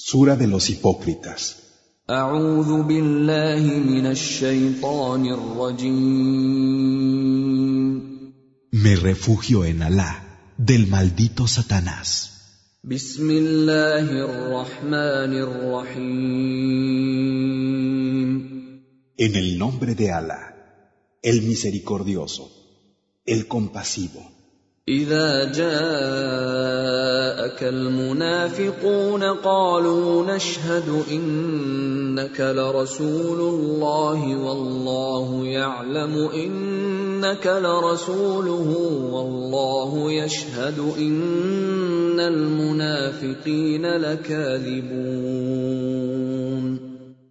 Sura de los hipócritas. Me refugio en Alá del maldito Satanás. En el nombre de Alá, el misericordioso, el compasivo. إذا جاءك المنافقون قالوا نشهد إنك لرسول الله والله يعلم إنك لرسوله والله يشهد إن المنافقين لكاذبون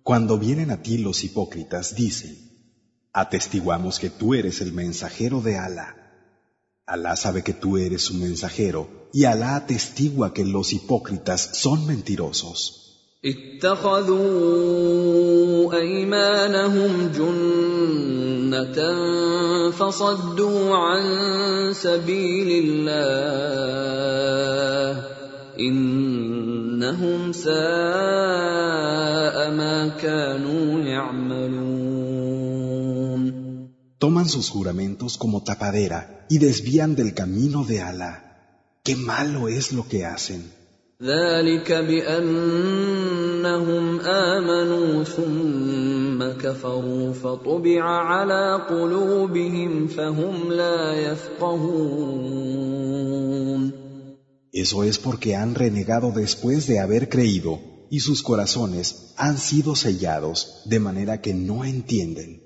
Cuando vienen a ti los hipócritas, dicen, atestiguamos que tú eres el mensajero de Alá. Alá sabe que tú eres su mensajero y Alá atestigua que los hipócritas son mentirosos. اتخذوا ايمانهم جنه فصدوا عن سبيل الله انهم ساء ما كانوا يعملون Toman sus juramentos como tapadera y desvían del camino de Alá. Qué malo es lo que hacen. ذلك بانهم امنوا ثم كفروا فطبع على قلوبهم فهم لا يفقهون Eso es porque han renegado después de haber creído y sus corazones han sido sellados de manera que no entienden.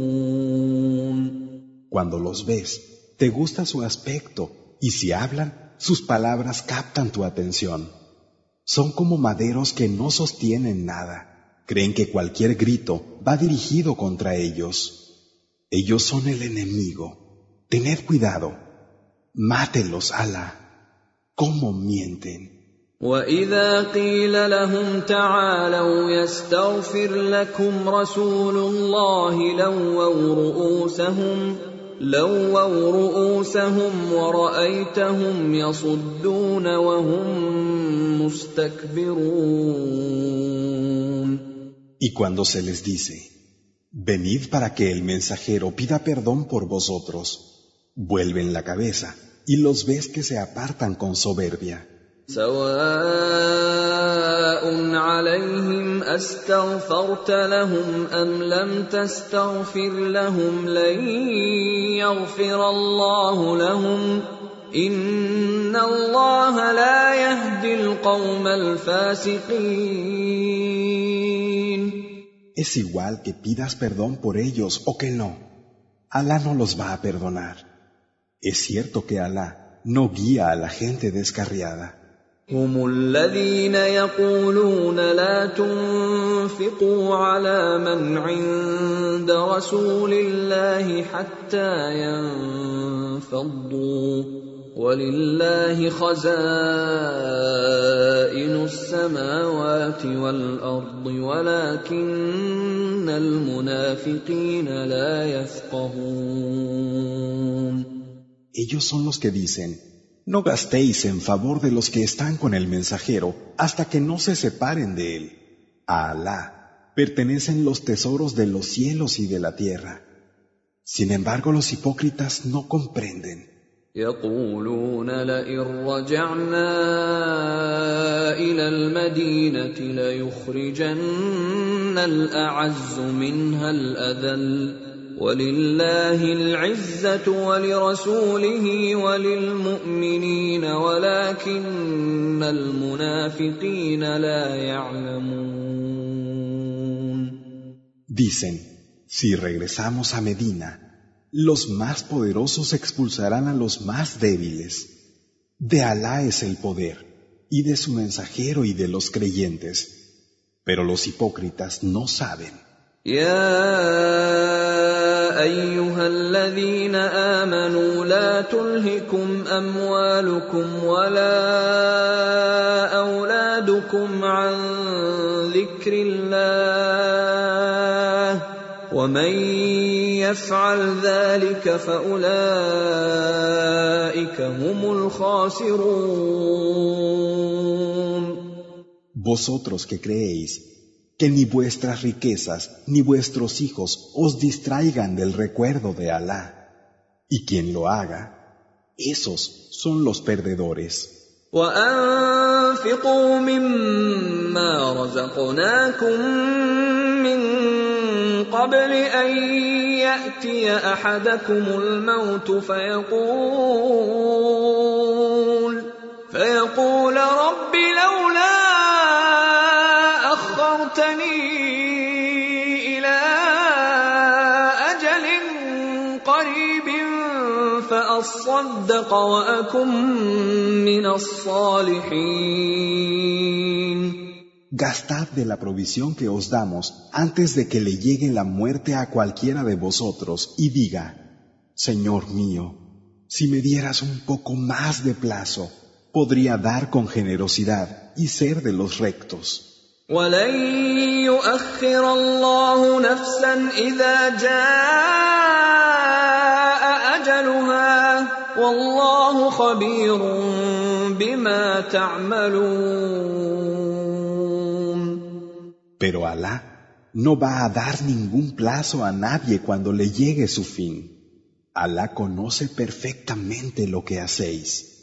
Cuando los ves, te gusta su aspecto y si hablan, sus palabras captan tu atención. Son como maderos que no sostienen nada. Creen que cualquier grito va dirigido contra ellos. Ellos son el enemigo. Tened cuidado. Mátelos, Alá. ¿Cómo mienten? واذا قيل لهم تعالوا يستغفر لكم رسول الله لووا رؤوسهم لووا رؤوسهم ورايتهم يصدون وهم مستكبرون Y cuando se les dice, venid para que el mensajero pida perdón por vosotros, vuelven la cabeza y los ves que se apartan con soberbia. سواء عليهم استغفرت لهم ام لم تستغفر لهم لن يغفر الله لهم ان الله لا يهدي القوم الفاسقين Es igual que pidas perdón por ellos o que no. Alá no los va a perdonar. Es cierto que Alá no guía a la gente descarriada. هم الذين يقولون لا تنفقوا على من عند رسول الله حتى ينفضوا. ولله خزائن السماوات والأرض ولكن المنافقين لا يفقهون. Ellos son los que dicen, no gastéis en favor de los que están con el mensajero hasta que no se separen de él. A Alá pertenecen los tesoros de los cielos y de la tierra. Sin embargo, los hipócritas no comprenden. يقولون لئن رجعنا الى المدينه ليخرجن الاعز منها الاذل ولله العزه ولرسوله وللمؤمنين ولكن المنافقين لا يعلمون Dicen, si regresamos a Medina, los más poderosos expulsarán a los más débiles. De Alá es el poder, y de su mensajero y de los creyentes. Pero los hipócritas no saben. يا أيها الذين آمنوا لا تلهكم أموالكم ولا أولادكم عن ذكر الله ومن يفعل ذلك فأولئك هم الخاسرون. Vosotros que creéis, que ni vuestras riquezas ni vuestros hijos os distraigan del recuerdo de Alá. Y quien lo haga, esos son los perdedores. وانفقوا مما رزقناكم من قبل ان ياتي احدكم الموت فيقول فيقول رب قريب فاصدق واكن من الصالحين Gastad de la provisión que os damos antes de que le llegue la muerte a cualquiera de vosotros y diga, Señor mío, si me dieras un poco más de plazo, podría dar con generosidad y ser de los rectos. ولن يؤخر الله نفسا اذا جاء اجلها والله خبير بما تعملون Pero Alá no va a dar ningún plazo a nadie cuando le llegue su fin. Alá conoce perfectamente lo que hacéis.